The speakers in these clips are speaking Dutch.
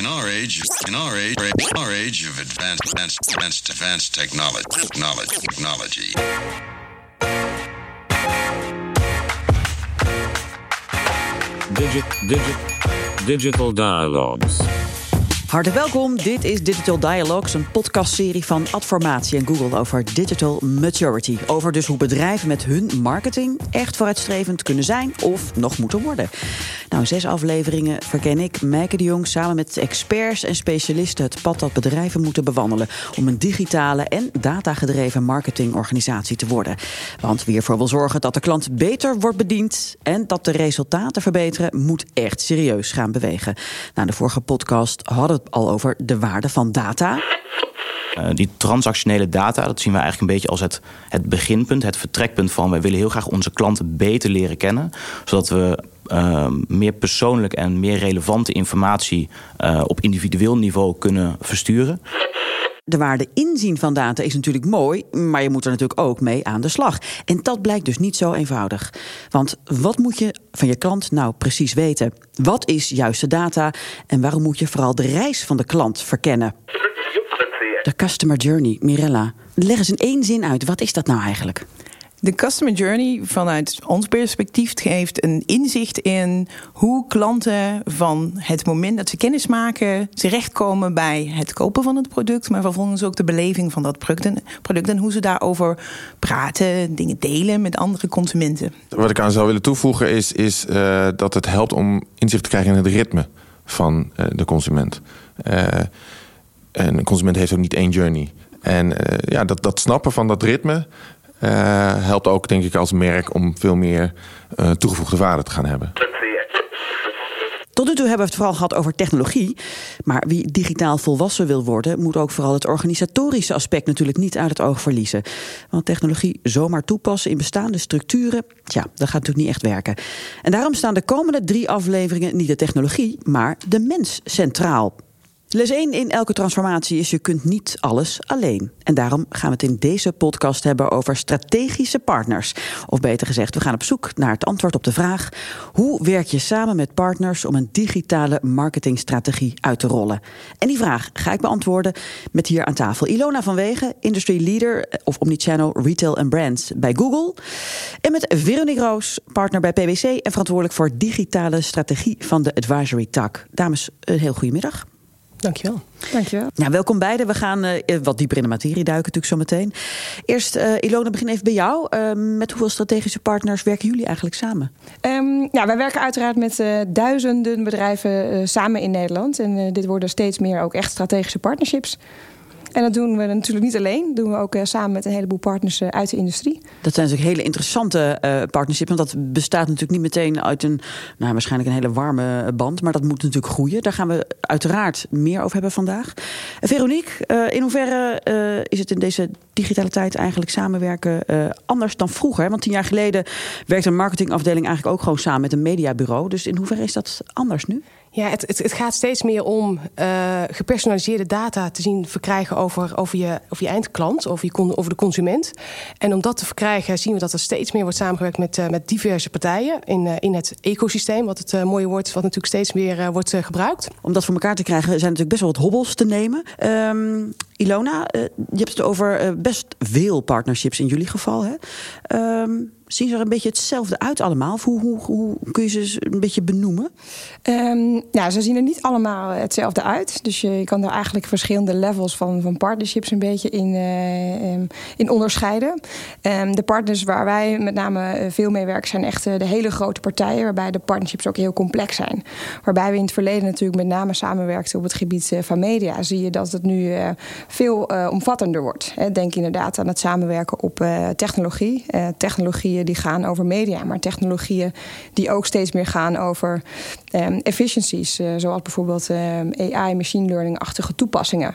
In our age, in our age, our age of advanced, advanced, advanced, advanced technology, technology, technology. Digit, digit, digital dialogues. Hartelijk welkom. Dit is Digital Dialogues, een podcastserie van Adformatie en Google over digital maturity. Over dus hoe bedrijven met hun marketing echt vooruitstrevend kunnen zijn of nog moeten worden. Nou, zes afleveringen verken ik, Meike de Jong, samen met experts en specialisten het pad dat bedrijven moeten bewandelen om een digitale en datagedreven marketingorganisatie te worden. Want wie ervoor wil zorgen dat de klant beter wordt bediend en dat de resultaten verbeteren, moet echt serieus gaan bewegen. Nou, de vorige podcast hadden al over de waarde van data. Uh, die transactionele data, dat zien we eigenlijk een beetje als het, het beginpunt, het vertrekpunt van wij willen heel graag onze klanten beter leren kennen, zodat we uh, meer persoonlijk en meer relevante informatie uh, op individueel niveau kunnen versturen. De waarde inzien van data is natuurlijk mooi, maar je moet er natuurlijk ook mee aan de slag. En dat blijkt dus niet zo eenvoudig. Want wat moet je van je klant nou precies weten? Wat is juiste data en waarom moet je vooral de reis van de klant verkennen? De customer journey, Mirella. Leg eens in één zin uit, wat is dat nou eigenlijk? De customer journey vanuit ons perspectief geeft een inzicht in hoe klanten van het moment dat ze kennis maken terechtkomen bij het kopen van het product, maar vervolgens ook de beleving van dat product en, hoe ze daarover praten, dingen delen met andere consumenten. Wat ik aan zou willen toevoegen is, is uh, dat het helpt om inzicht te krijgen in het ritme van uh, de consument. Uh, en een consument heeft ook niet één journey. En ja, dat, dat snappen van dat ritme helpt ook, denk ik, als merk om veel meer uh, toegevoegde waarde te gaan hebben. Tot nu toe hebben we het vooral gehad over technologie. Maar wie digitaal volwassen wil worden, moet ook vooral het organisatorische aspect natuurlijk niet uit het oog verliezen. Want technologie zomaar toepassen in bestaande structuren, ja, dat gaat natuurlijk niet echt werken. En daarom staan de komende drie afleveringen niet de technologie, maar de mens centraal. Les 1 in elke transformatie is je kunt niet alles alleen. En daarom gaan we het in deze podcast hebben over strategische partners. Of beter gezegd, we gaan op zoek naar het antwoord op de vraag... hoe werk je samen met partners om een digitale marketingstrategie uit te rollen? En die vraag ga ik beantwoorden met hier aan tafel Ilona van Wegen... Industry Leader of Omnichannel Retail and Brands bij Google. En met Veronique Roos, partner bij PwC... en verantwoordelijk voor digitale strategie van de advisory tak. Dames, een heel goedemiddag. Dankjewel. Dankjewel. Ja, welkom beiden. We gaan uh, wat dieper in de materie duiken natuurlijk zo meteen. Eerst, uh, Ilona, begin even bij jou. Uh, met hoeveel strategische partners werken jullie eigenlijk samen? Um, ja, wij werken uiteraard met duizenden bedrijven samen in Nederland. En dit worden steeds meer ook echt strategische partnerships. En dat doen we natuurlijk niet alleen. Dat doen we ook samen met een heleboel partners uit de industrie. Dat zijn natuurlijk hele interessante uh, partnerships. Want dat bestaat natuurlijk niet meteen uit een, nou, waarschijnlijk een hele warme band. Maar dat moet natuurlijk groeien. Daar gaan we uiteraard meer over hebben vandaag. Veronique, in hoeverre is het in deze digitale tijd eigenlijk samenwerken anders dan vroeger? Want tien jaar geleden werkte een marketingafdeling eigenlijk ook gewoon samen met een mediabureau. Dus in hoeverre is dat anders nu? Ja, het, het, het, gaat steeds meer om uh, gepersonaliseerde data te zien verkrijgen over, over, je, je eindklant, over, je, over de consument. En om dat te verkrijgen zien we dat er steeds meer wordt samengewerkt met, uh, met diverse partijen in, uh, in het ecosysteem. Wat het mooie woord wat natuurlijk steeds meer wordt gebruikt. Om dat voor elkaar te krijgen zijn natuurlijk best wel wat hobbels te nemen. Um, Ilona, je hebt het over best veel partnerships in jullie geval. Hè? Um, zien ze er een beetje hetzelfde uit allemaal? Hoe, hoe, hoe kun je ze een beetje benoemen? Um, ja, ze zien er niet allemaal hetzelfde uit. Dus je, kan er eigenlijk verschillende levels van, van partnerships een beetje in, uh, um, in onderscheiden. De partners waar wij met name veel mee werken zijn echt de hele grote partijen. Waarbij de partnerships ook heel complex zijn. Waarbij we in het verleden natuurlijk met name samenwerkten op het gebied van media. Zie je dat het nu veel uh, omvattender wordt. Denk inderdaad aan het samenwerken op technologie. technologieën die gaan over media, maar technologieën die ook steeds meer gaan over um, efficiencies, zoals bijvoorbeeld um, AI, machine learning-achtige toepassingen.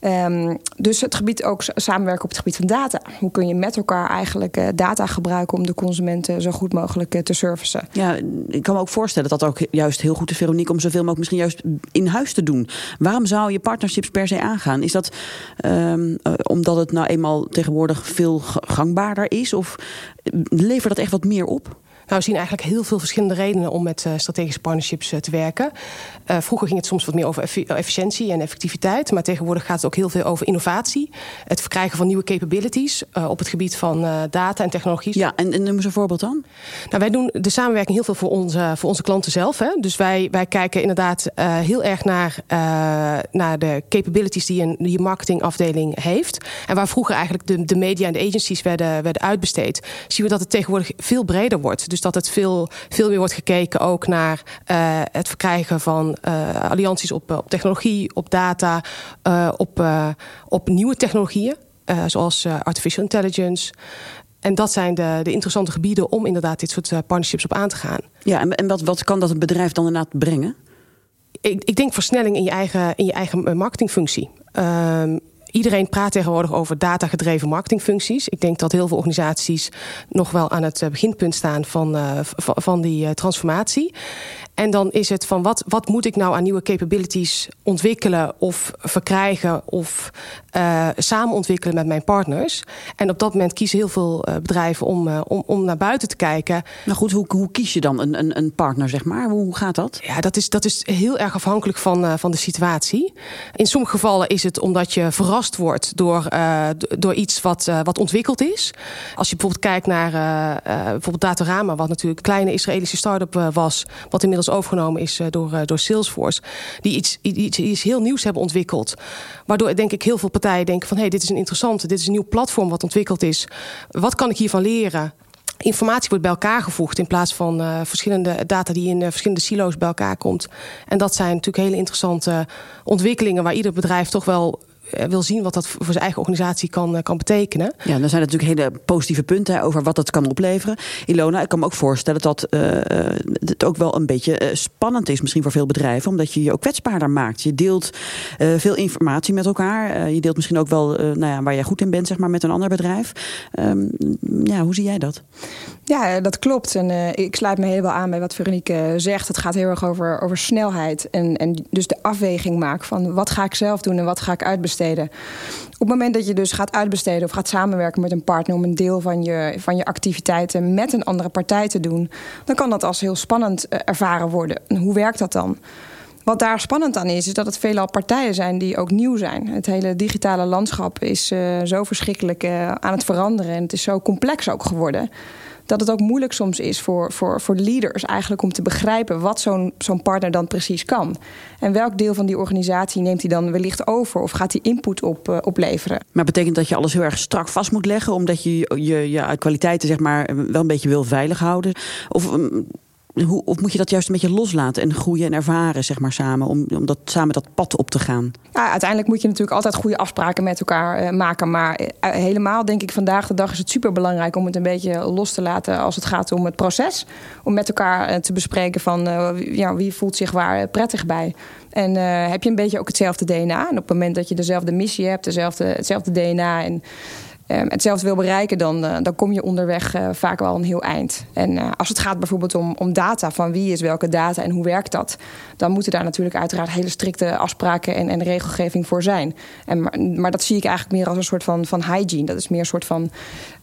Um, dus het gebied ook samenwerken op het gebied van data. Hoe kun je met elkaar eigenlijk uh, data gebruiken om de consumenten zo goed mogelijk uh, te servicen? Ja, ik kan me ook voorstellen dat dat ook juist heel goed is, Veronique, om zoveel mogelijk misschien juist in huis te doen. Waarom zou je partnerships per se aangaan? Is dat um, uh, omdat het nou eenmaal tegenwoordig veel gangbaarder is? Of levert dat echt wat meer op? Nou, we zien eigenlijk heel veel verschillende redenen om met strategische partnerships te werken. vroeger ging het soms wat meer over efficiëntie en effectiviteit, maar tegenwoordig gaat het ook heel veel over innovatie. Het verkrijgen van nieuwe capabilities op het gebied van data en technologie. Ja, en, en noem eens een voorbeeld dan. Nou, wij doen de samenwerking heel veel voor onze, voor onze klanten zelf. Hè. Dus wij, wij kijken inderdaad heel erg naar, naar de capabilities die een, die marketingafdeling heeft. En waar vroeger eigenlijk de, de media en de agencies werden, werden uitbesteed, zien we dat het tegenwoordig veel breder wordt. Dus dat het veel, veel meer wordt gekeken ook naar uh, het verkrijgen van uh, allianties op, op technologie, op data, op, op nieuwe technologieën. zoals artificial intelligence. En dat zijn de, de interessante gebieden om inderdaad dit soort partnerships op aan te gaan. Ja, en, en wat, wat kan dat een bedrijf dan inderdaad brengen? Ik, ik denk versnelling in je eigen, in je eigen marketingfunctie. Um, Iedereen praat tegenwoordig over datagedreven marketingfuncties. Ik denk dat heel veel organisaties nog wel aan het beginpunt staan van, uh, van die uh, transformatie. En dan is het van wat, wat moet ik nou aan nieuwe capabilities ontwikkelen of verkrijgen of uh, samen ontwikkelen met mijn partners. En op dat moment kiezen heel veel uh, bedrijven om, uh, om, om naar buiten te kijken. Nou goed, hoe, hoe kies je dan een, een, een partner, zeg maar? Hoe, hoe gaat dat? Ja, dat is, dat is heel erg afhankelijk van, van de situatie. In sommige gevallen is het omdat je verrast wordt door, door iets wat, wat ontwikkeld is. Als je bijvoorbeeld kijkt naar bijvoorbeeld Datorama, wat natuurlijk een kleine Israëlische start-up was, wat inmiddels overgenomen is door, door Salesforce. Die iets, iets, iets heel nieuws hebben ontwikkeld. Waardoor denk ik heel veel partijen denken van... hé, hey, dit is een interessante, dit is een nieuw platform wat ontwikkeld is. Wat kan ik hiervan leren? Informatie wordt bij elkaar gevoegd in plaats van uh, verschillende data die in verschillende silo's bij elkaar komt. En dat zijn natuurlijk hele interessante ontwikkelingen waar ieder bedrijf toch wel eh, wil zien wat dat voor zijn eigen organisatie kan, eh, kan betekenen. Ja, dan zijn er natuurlijk hele positieve punten over wat dat kan opleveren. Ilona, ik kan me ook voorstellen dat uh, het ook wel een beetje spannend is, misschien voor veel bedrijven, omdat je je ook kwetsbaarder maakt. Je deelt uh, veel informatie met elkaar. je deelt misschien ook wel nou ja, waar jij goed in bent, zeg maar, met een ander bedrijf. Um, ja, hoe zie jij dat? Ja, dat klopt. En uh, ik sluit me helemaal aan bij wat Veronique zegt. Het gaat heel erg over, over snelheid. En, en dus de afweging maken van wat ga ik zelf doen en wat ga ik uitbesteden Op het moment dat je dus gaat uitbesteden of gaat samenwerken met een partner om een deel van je, van je activiteiten met een andere partij te doen, dan kan dat als heel spannend eh, ervaren worden. En hoe werkt dat dan? Wat daar spannend aan is, is dat het veelal partijen zijn die ook nieuw zijn. Het hele digitale landschap is uh, zo verschrikkelijk uh, aan het veranderen en het is zo complex ook geworden dat het ook moeilijk soms is voor, voor, voor leaders eigenlijk om te begrijpen wat zo'n zo'n partner dan precies kan. En welk deel van die organisatie neemt hij dan wellicht over of gaat hij input op, uh, opleveren? Maar betekent dat je alles heel erg strak vast moet leggen, omdat je je, je kwaliteiten zeg maar, wel een beetje wil veilig houden? Of um, hoe, of moet je dat juist een beetje loslaten en groeien en ervaren, zeg maar, samen, om, om dat, samen dat pad op te gaan? Ja, uiteindelijk moet je natuurlijk altijd goede afspraken met elkaar uh, maken. Maar uh, helemaal denk ik vandaag de dag is het super belangrijk om het een beetje los te laten als het gaat om het proces. Om met elkaar uh, te bespreken van ja, wie voelt zich waar prettig bij. En heb je een beetje ook hetzelfde DNA? En op het moment dat je dezelfde missie hebt, dezelfde, hetzelfde DNA en hetzelfde wil bereiken, dan, uh, dan kom je onderweg uh, vaak wel een heel eind. En uh, als het gaat bijvoorbeeld om, om data, van wie is welke data en hoe werkt dat, dan moeten daar natuurlijk uiteraard hele strikte afspraken en, en regelgeving voor zijn. En, maar, maar, dat zie ik eigenlijk meer als een soort van, van hygiene. Dat is meer een soort van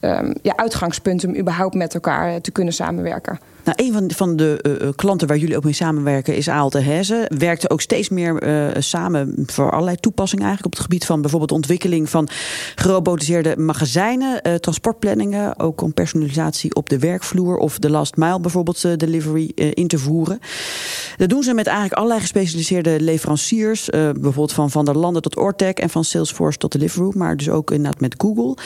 um, ja, uitgangspunt om überhaupt met elkaar te kunnen samenwerken. Nou, een van, van de uh, klanten waar jullie ook mee samenwerken is Aalte Heze. Werkte ook steeds meer uh, samen voor allerlei toepassingen eigenlijk op het gebied van bijvoorbeeld ontwikkeling van gerobotiseerde magazijnen, transportplanningen, ook om personalisatie op de werkvloer of de last mile bijvoorbeeld delivery in te voeren. Dat doen ze met eigenlijk allerlei gespecialiseerde leveranciers, bijvoorbeeld van Van der Landen tot Ortec en van Salesforce tot Deliveroo, maar dus ook inderdaad met Google.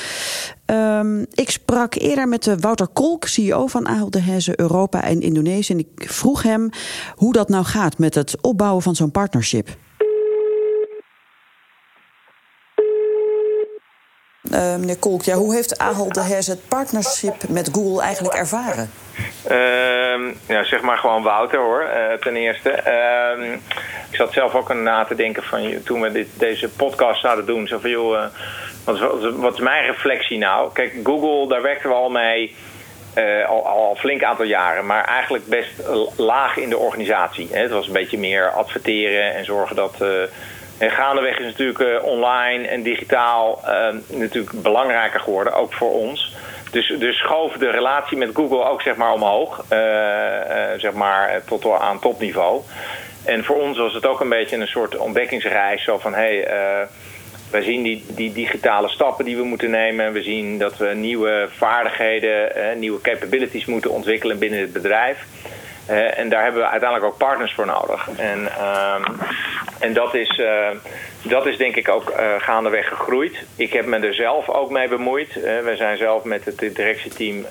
Um, ik sprak eerder met de Wouter Kolk, CEO van Ahold Heze Europa en Indonesië. En ik vroeg hem hoe dat nou gaat met het opbouwen van zo'n partnership. Uh, meneer Kolk, ja, hoe heeft Ahold Heze het partnership met Google eigenlijk ervaren? Uh, ja, zeg maar gewoon Wouter hoor, uh, ten eerste. Ehm, ik zat zelf ook aan na te denken van toen we dit, deze podcast zouden doen. Zo van joh, wat, wat, is mijn reflectie nou? Kijk, Google, daar werkten we al mee. Al, al flink aantal jaren, maar eigenlijk best laag in de organisatie. Het was een beetje meer adverteren en zorgen dat. En gaandeweg is natuurlijk uh, online en digitaal natuurlijk belangrijker geworden, ook voor ons. dus, dus schoof de relatie met Google ook zeg maar omhoog, zeg maar tot aan topniveau. En voor ons was het ook een beetje een soort ontdekkingsreis. Zo van, hé, hey, wij zien die, die digitale stappen die we moeten nemen. We zien dat we nieuwe vaardigheden, nieuwe capabilities moeten ontwikkelen binnen het bedrijf. Uh, en daar hebben we uiteindelijk ook partners voor nodig. En, uh, en dat, is, uh, dat is denk ik ook gaandeweg gegroeid. Ik heb me er zelf ook mee bemoeid. we zijn zelf met het directieteam,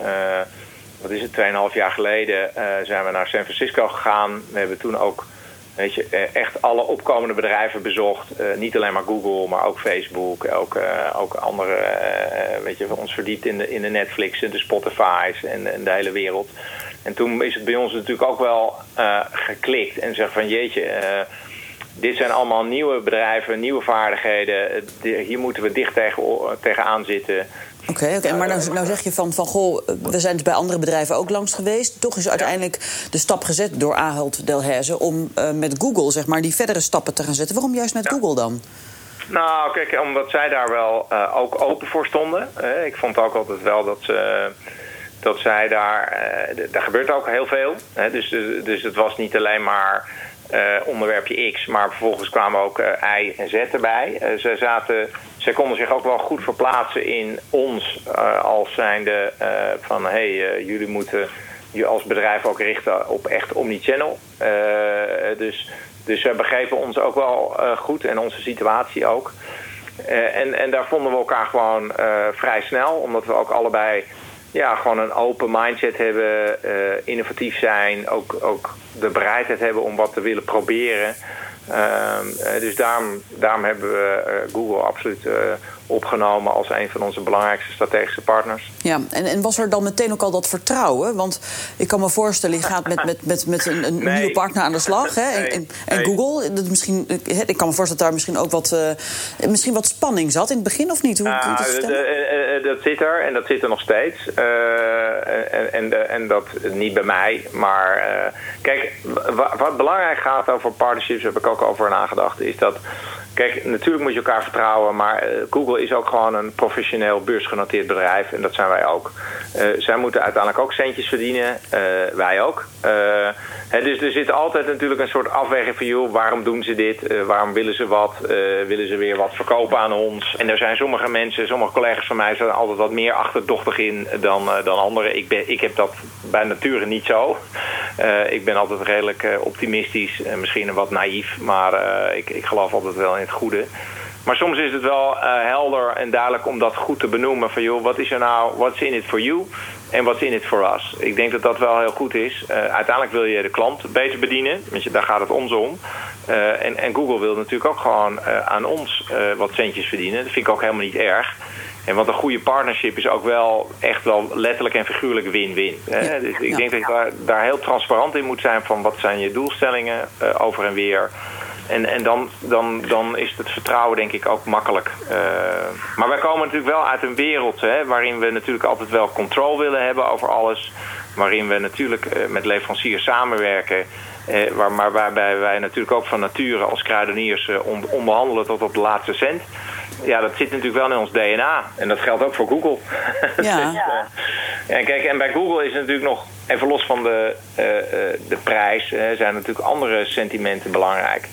wat is het, 2,5 jaar geleden, zijn we naar San Francisco gegaan. We hebben toen ook weet je, echt alle opkomende bedrijven bezocht. niet alleen maar Google, maar ook Facebook, ook, ook andere, weet je, ons verdiept in de, in de Netflix en de Spotify's en, en de hele wereld. En toen is het bij ons natuurlijk ook wel uh, geklikt. En zeg van jeetje, uh, dit zijn allemaal nieuwe bedrijven, nieuwe vaardigheden. Hier moeten we dicht tegen, tegenaan zitten. Oké, oké. maar nou, nou, zeg je van, van goh, we zijn dus bij andere bedrijven ook langs geweest. Toch is uiteindelijk de stap gezet door Ahold Delhaize om uh, met Google zeg maar, die verdere stappen te gaan zetten. Waarom juist met Google dan? Nou, kijk, omdat zij daar wel uh, ook open voor stonden. Uh, ik vond ook altijd wel dat ze dat zij daar, uh, daar gebeurt ook heel veel. Hè? Dus, dus het was niet alleen maar uh, onderwerpje X, maar vervolgens kwamen ook uh, Y en Z erbij. ze zaten, zij konden zich ook wel goed verplaatsen in ons als zijnde van hé, hey, jullie moeten je als bedrijf ook richten op echt omnichannel. dus, dus ze begrepen ons ook wel goed en onze situatie ook. en, en daar vonden we elkaar gewoon vrij snel, omdat we ook allebei ja, gewoon een open mindset hebben, uh, innovatief zijn, ook, ook de bereidheid hebben om wat te willen proberen. Uh, dus daarom, daarom hebben we uh, Google absoluut opgenomen als een van onze belangrijkste strategische partners. Ja, en, en was er dan meteen ook al dat vertrouwen? Want ik kan me voorstellen, je gaat met, met, met, met een, een nieuwe partner aan de slag. Hè? En, en, Google, dat misschien, ik kan me voorstellen dat daar misschien ook wat, uh, misschien wat spanning zat in het begin, of niet? Hoe, uh, dat, uh, dat zit er en dat zit er nog steeds. en, en, en dat niet bij mij. Maar kijk, wat belangrijk gaat over partnerships, heb ik ook over nagedacht, is dat Kijk, natuurlijk moet je elkaar vertrouwen, maar uh, Google is ook gewoon een professioneel beursgenoteerd bedrijf en dat zijn wij ook. Uh, zij moeten uiteindelijk ook centjes verdienen, uh, wij ook. Hè, dus er zit altijd natuurlijk een soort afweging van, joh, waarom doen ze dit? waarom willen ze wat? willen ze weer wat verkopen aan ons? En er zijn sommige mensen, sommige collega's van mij zijn altijd wat meer achterdochtig in dan, dan anderen. Ik, ben, ik heb dat bij nature niet zo. ik ben altijd redelijk optimistisch, misschien wat naïef, maar ik, ik geloof altijd wel in het goede. Maar soms is het wel uh, helder en duidelijk om dat goed te benoemen. Van joh, wat is er nou, what's in it for you en what's in it for us? Ik denk dat dat wel heel goed is. Uh, uiteindelijk wil je de klant beter bedienen, want je, daar gaat het ons om. Uh, en, en, Google wil natuurlijk ook gewoon aan ons wat centjes verdienen. Dat vind ik ook helemaal niet erg. En want een goede partnership is ook wel echt wel letterlijk en figuurlijk win-win. Ja, dus ik ja. denk dat je daar, daar, heel transparant in moet zijn van wat zijn je doelstellingen over en weer. En, en dan, dan, dan is het vertrouwen denk ik ook makkelijk. Uh, maar wij komen natuurlijk wel uit een wereld hè, waarin we natuurlijk altijd wel controle willen hebben over alles. Waarin we natuurlijk uh, met leveranciers samenwerken. Uh, waar, maar waarbij wij natuurlijk ook van nature als kruideniers on, onbehandelen tot op de laatste cent. Ja, dat zit natuurlijk wel in ons DNA. En dat geldt ook voor Google. Ja. dus, en kijk, en bij Google is het natuurlijk nog, even los van de, de prijs, zijn natuurlijk andere sentimenten belangrijk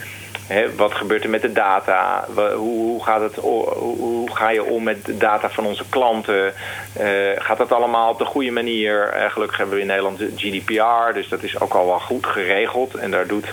wat gebeurt er met de data? Hoe, hoe, gaat het, hoe, ga je om met de data van onze klanten? Uh, gaat dat allemaal op de goede manier? Uh, gelukkig hebben we in Nederland de GDPR, dus dat is ook al wel goed geregeld. En daar doet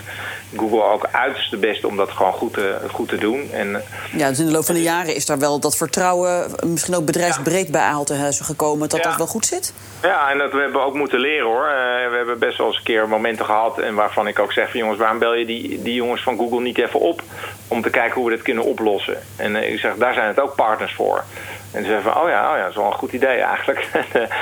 Google ook uiterst best om dat gewoon goed te, goed te doen. En, ja, dus in de loop van de jaren is daar wel dat vertrouwen, misschien ook bedrijfsbreed bij Aaltenhuizen gekomen, dat ja. dat wel goed zit? Ja, en dat we hebben ook moeten leren hoor. Uh, we hebben best wel eens een keer momenten gehad en waarvan ik ook zeg van jongens, waarom bel je die, die jongens van Google niet even op om te kijken hoe we dit kunnen oplossen. En uh, ik zeg, daar zijn het ook partners voor. En ze zeggen van, oh ja, oh ja, dat is wel een goed idee eigenlijk.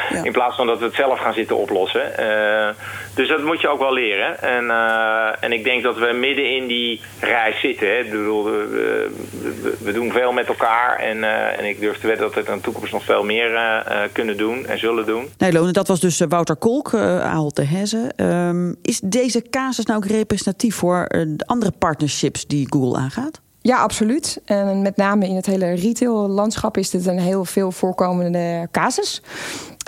ja. In plaats van dat we het zelf gaan zitten oplossen. Uh, dus dat moet je ook wel leren. En, uh, en ik denk dat we midden in die reis zitten. Hè. Ik bedoel, we, we, we, doen veel met elkaar. En, en ik durf te weten dat we in de toekomst nog veel meer kunnen doen en zullen doen. Nee, Lone, dat was dus Wouter Kolk, Ahold de Heze. Um, is deze casus nou ook representatief voor de andere partnerships die Google aangaat? Ja, absoluut. En met name in het hele retail-landschap is dit een heel veel voorkomende casus.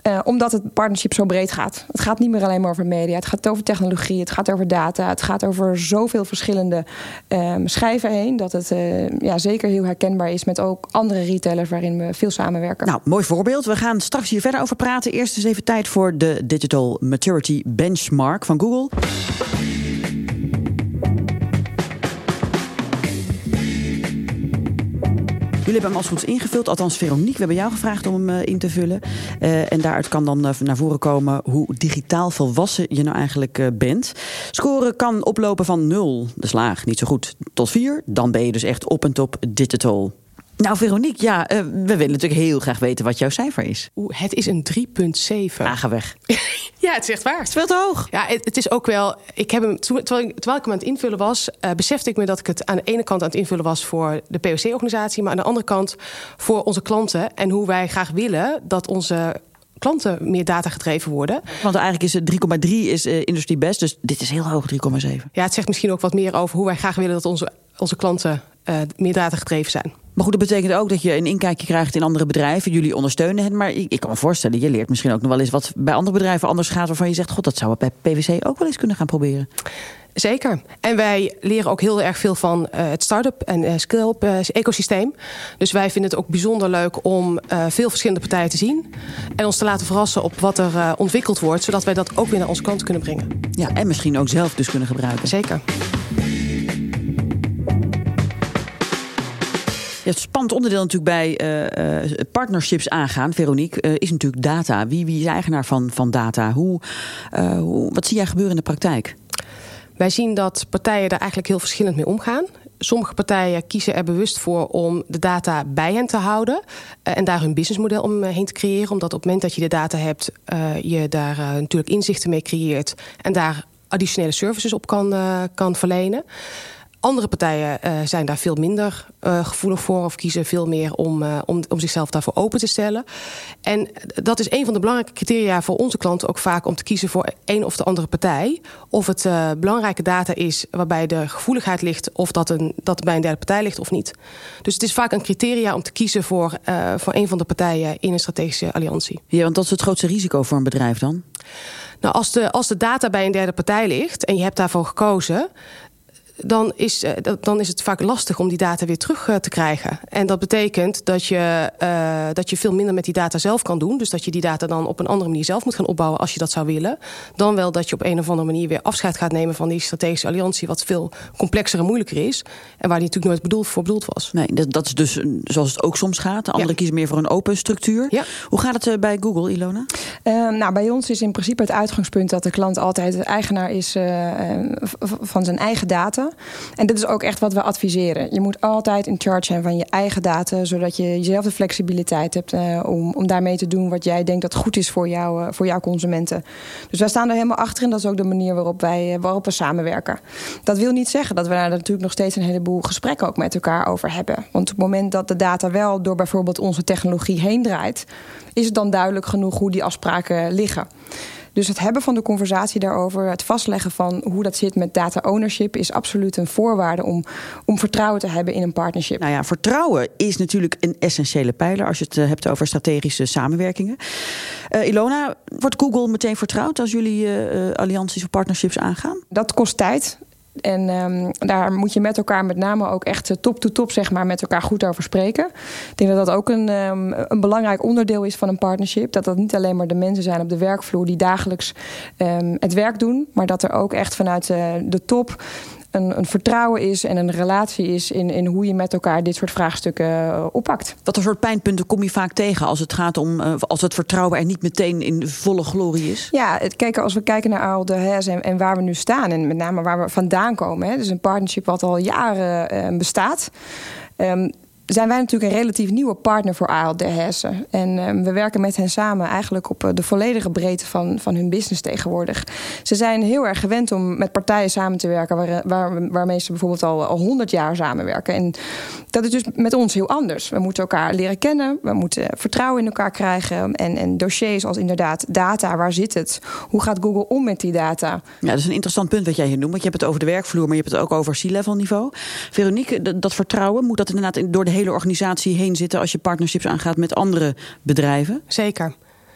Uh, omdat het partnership zo breed gaat. Het gaat niet meer alleen maar over media. Het gaat over technologie. Het gaat over data. Het gaat over zoveel verschillende um, schijven heen. Dat het uh, ja, zeker heel herkenbaar is met ook andere retailers waarin we veel samenwerken. Nou, mooi voorbeeld. We gaan straks hier verder over praten. Eerst eens even tijd voor de Digital Maturity Benchmark van Google. Jullie hebben hem als goed ingevuld, althans Veronique. We hebben jou gevraagd om hem uh, in te vullen. Uh, en daaruit kan dan uh, naar voren komen hoe digitaal volwassen je nou eigenlijk bent. Scoren kan oplopen van 0, de slaag, niet zo goed, tot 4. Dan ben je dus echt op en top digital. Nou, Veronique, ja, uh, we willen natuurlijk heel graag weten wat jouw cijfer is. Oeh, het is een 3,7. Ah, ga weg. ja, het is echt waar. Het is te hoog. Ja, het, het is ook wel. Ik heb hem, terwijl, ik, terwijl ik hem aan het invullen was, uh, besefte ik me dat ik het aan de ene kant aan het invullen was voor de POC-organisatie, maar aan de andere kant voor onze klanten en hoe wij graag willen dat onze klanten meer data gedreven worden. Want eigenlijk is het 3,3 is uh, industrie best, dus dit is heel hoog 3,7. Ja, het zegt misschien ook wat meer over hoe wij graag willen dat onze, onze klanten meer data gedreven zijn. Maar goed, dat betekent ook dat je een inkijkje krijgt in andere bedrijven. Jullie ondersteunen het, maar ik kan me voorstellen, je leert misschien ook nog wel eens wat bij andere bedrijven anders gaat, waarvan je zegt, god, dat zou we bij PwC ook wel eens kunnen gaan proberen. Zeker. En wij leren ook heel erg veel van uh, het start-up en uh, scale-up uh, ecosysteem. Dus wij vinden het ook bijzonder leuk om veel verschillende partijen te zien. En ons te laten verrassen op wat er ontwikkeld wordt. Zodat wij dat ook weer naar onze klanten kunnen brengen. Ja, en misschien ook zelf dus kunnen gebruiken. Zeker. Het spannend onderdeel natuurlijk bij uh, uh, partnerships aangaan, Veronique, uh, is natuurlijk data. Wie, wie is eigenaar van, van data? Hoe, hoe, wat zie jij gebeuren in de praktijk? Wij zien dat partijen daar eigenlijk heel verschillend mee omgaan. Sommige partijen kiezen er bewust voor om de data bij hen te houden en daar hun businessmodel omheen te creëren. Omdat op het moment dat je de data hebt, je daar natuurlijk inzichten mee creëert en daar additionele services op kan, kan verlenen. Andere partijen uh, zijn daar veel minder uh, gevoelig voor of kiezen veel meer om, uh, om, om zichzelf daarvoor open te stellen. En dat is een van de belangrijke criteria voor onze klanten ook vaak om te kiezen voor een of de andere partij. Of het belangrijke data is waarbij de gevoeligheid ligt of dat, een, dat bij een derde partij ligt of niet. Dus het is vaak een criteria om te kiezen voor, voor een van de partijen in een strategische alliantie. Ja, want dat is het grootste risico voor een bedrijf dan? Nou, als de, als de data bij een derde partij ligt en je hebt daarvoor gekozen, dan is, eh, dan is het vaak lastig om die data weer terug eh, te krijgen. En dat betekent dat je, uh, dat je veel minder met die data zelf kan doen. Dus dat je die data dan op een andere manier zelf moet gaan opbouwen als je dat zou willen. Dan wel dat je op een of andere manier weer afscheid gaat nemen van die strategische alliantie, wat veel complexer en moeilijker is. En waar die natuurlijk nooit bedoeld, voor bedoeld was. Nee, dat, dat is dus zoals het ook soms gaat. De anderen kiezen meer voor een open structuur. Ja. Hoe gaat het bij Google, Ilona? Uh, nou, bij ons is in principe het uitgangspunt dat de klant altijd de eigenaar is van zijn eigen data. En dit is ook echt wat we adviseren. Je moet altijd in charge zijn van je eigen data, zodat je jezelf de flexibiliteit hebt uh, om, om daarmee te doen wat jij denkt dat goed is voor, jou, uh, voor jouw consumenten. Dus wij staan er helemaal achter en dat is ook de manier waarop, wij, uh, waarop we samenwerken. Dat wil niet zeggen dat we daar natuurlijk nog steeds een heleboel gesprekken ook met elkaar over hebben. Want op het moment dat de data wel door bijvoorbeeld onze technologie heen draait, is het dan duidelijk genoeg hoe die afspraken liggen. Dus het hebben van de conversatie daarover, het vastleggen van hoe dat zit met data ownership, is absoluut een voorwaarde om, om vertrouwen te hebben in een partnership. Nou ja, vertrouwen is natuurlijk een essentiële pijler als je het hebt over strategische samenwerkingen. Uh, Ilona, wordt Google meteen vertrouwd als jullie uh, allianties of partnerships aangaan? Dat kost tijd. En um, daar moet je met elkaar met name ook echt top-to-top zeg maar, met elkaar goed over spreken. Ik denk dat dat ook een, um, een belangrijk onderdeel is van een partnership. Dat dat niet alleen maar de mensen zijn op de werkvloer die dagelijks um, het werk doen. Maar dat er ook echt vanuit uh, de top een, een, vertrouwen is en een relatie is in, in hoe je met elkaar dit soort vraagstukken uh, oppakt. Wat een soort pijnpunten kom je vaak tegen als het gaat om uh, als het vertrouwen er niet meteen in volle glorie is? Ja, het, kijk, als we kijken naar al de HES en, en, waar we nu staan en met name waar we vandaan komen. Hè, dus een partnership wat al jaren uh, bestaat. Um, zijn wij natuurlijk een relatief nieuwe partner voor ALD Hessen. En uh, we werken met hen samen eigenlijk op uh, de volledige breedte van, van hun business tegenwoordig. Ze zijn heel erg gewend om met partijen samen te werken waar, waar, waarmee ze bijvoorbeeld al, al 100 jaar samenwerken. En dat is dus met ons heel anders. We moeten elkaar leren kennen, we moeten vertrouwen in elkaar krijgen. En, en dossiers als inderdaad data, waar zit het? Hoe gaat Google om met die data? Ja, dat is een interessant punt wat jij hier noemt. Want je hebt het over de werkvloer, maar je hebt het ook over C-level niveau. Veronique, dat vertrouwen, moet dat inderdaad door de hele organisatie heen zitten als je partnerships aangaat met andere bedrijven? Zeker.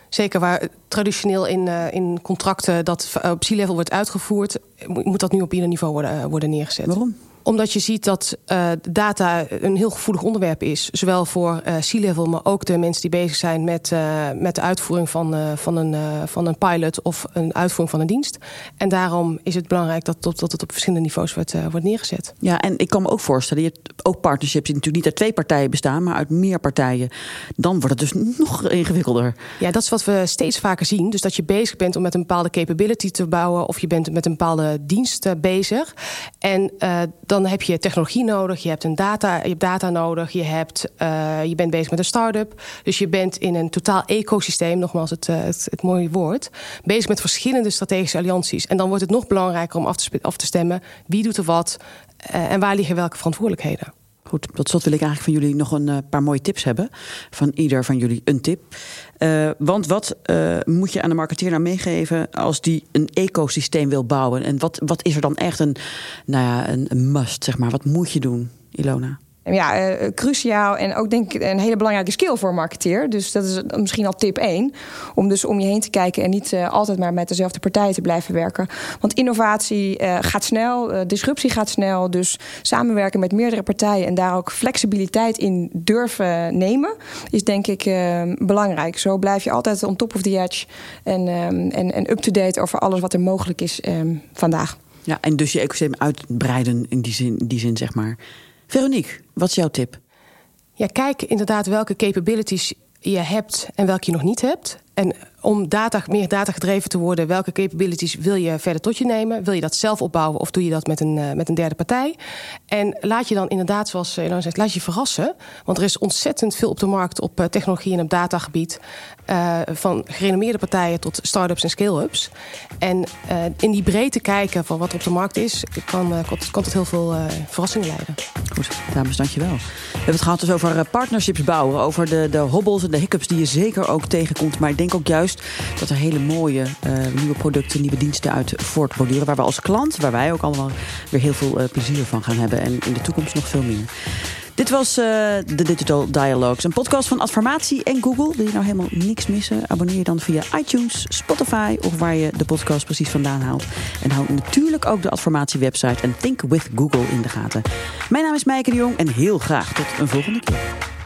Zeker waar traditioneel in, uh, in contracten dat op C-level wordt uitgevoerd, moet dat nu op ieder niveau worden, worden neergezet. Waarom? Omdat je ziet dat uh, data een heel gevoelig onderwerp is. Zowel voor uh, C-level, maar ook de mensen die bezig zijn met, uh, met de uitvoering van, van, een, van een pilot of een uitvoering van een dienst. En daarom is het belangrijk dat, dat, dat het op verschillende niveaus wordt, wordt neergezet. Ja, en ik kan me ook voorstellen, je hebt ook partnerships die natuurlijk niet uit twee partijen bestaan, maar uit meer partijen. Dan wordt het dus nog ingewikkelder. Ja, dat is wat we steeds vaker zien. Dus dat je bezig bent om met een bepaalde capability te bouwen of je bent met een bepaalde dienst bezig. En dan dan heb je technologie nodig, je hebt, een data, je hebt data nodig, je, hebt, uh, je bent bezig met een start-up. Dus je bent in een totaal ecosysteem, nogmaals het, uh, het, het, mooie woord, bezig met verschillende strategische allianties. En dan wordt het nog belangrijker om af te, af te stemmen wie doet er wat uh, en waar liggen welke verantwoordelijkheden. Goed, tot slot wil ik eigenlijk van jullie nog een uh, paar mooie tips hebben. Van ieder van jullie een tip. Uh, want wat uh, moet je aan de marketeer nou meegeven als die een ecosysteem wil bouwen? En wat, wat is er dan echt een, nou ja, een must, zeg maar? Wat moet je doen, Ilona? Ja, uh, cruciaal en ook denk ik een hele belangrijke skill voor een marketeer. Dus dat is misschien al tip 1. Om dus om je heen te kijken en niet uh, altijd maar met dezelfde partijen te blijven werken. Want innovatie gaat snel, disruptie gaat snel. Dus samenwerken met meerdere partijen en daar ook flexibiliteit in durven nemen, is denk ik belangrijk. Zo blijf je altijd on top of the edge en, en, en up-to-date over alles wat er mogelijk is vandaag. Ja, en dus je ecosysteem uitbreiden in die zin, in die zin zeg maar. Veronique, wat is jouw tip? Ja, kijk inderdaad welke capabilities je hebt en welke je nog niet hebt. En om data, meer data gedreven te worden, welke capabilities wil je verder tot je nemen? Wil je dat zelf opbouwen of doe je dat met een, uh, met een derde partij? En laat je dan inderdaad, zoals Elon zegt, laat je verrassen. Want er is ontzettend veel op de markt op uh, technologie en op datagebied. Uh, van gerenommeerde partijen tot start-ups en scale-ups. En in die breedte kijken van wat er op de markt is, kan, kan, kan tot heel veel verrassingen leiden. Goed, dames, dankjewel. We hebben het gehad dus over partnerships bouwen, over de, de hobbels en de hiccups die je zeker ook tegenkomt. Maar ik denk ook juist dat er hele mooie uh, nieuwe producten, nieuwe diensten uit voortborduren. Waar we als klant, waar wij ook allemaal weer heel veel uh, plezier van gaan hebben. En in de toekomst nog veel meer. Dit was uh, de Digital Dialogues, een podcast van Adformatie en Google. Wil je nou helemaal niks missen? Abonneer je dan via iTunes, Spotify of waar je de podcast precies vandaan haalt. En hou natuurlijk ook de Adformatie website en Think with Google in de gaten. Mijn naam is Meike de Jong en heel graag tot een volgende keer.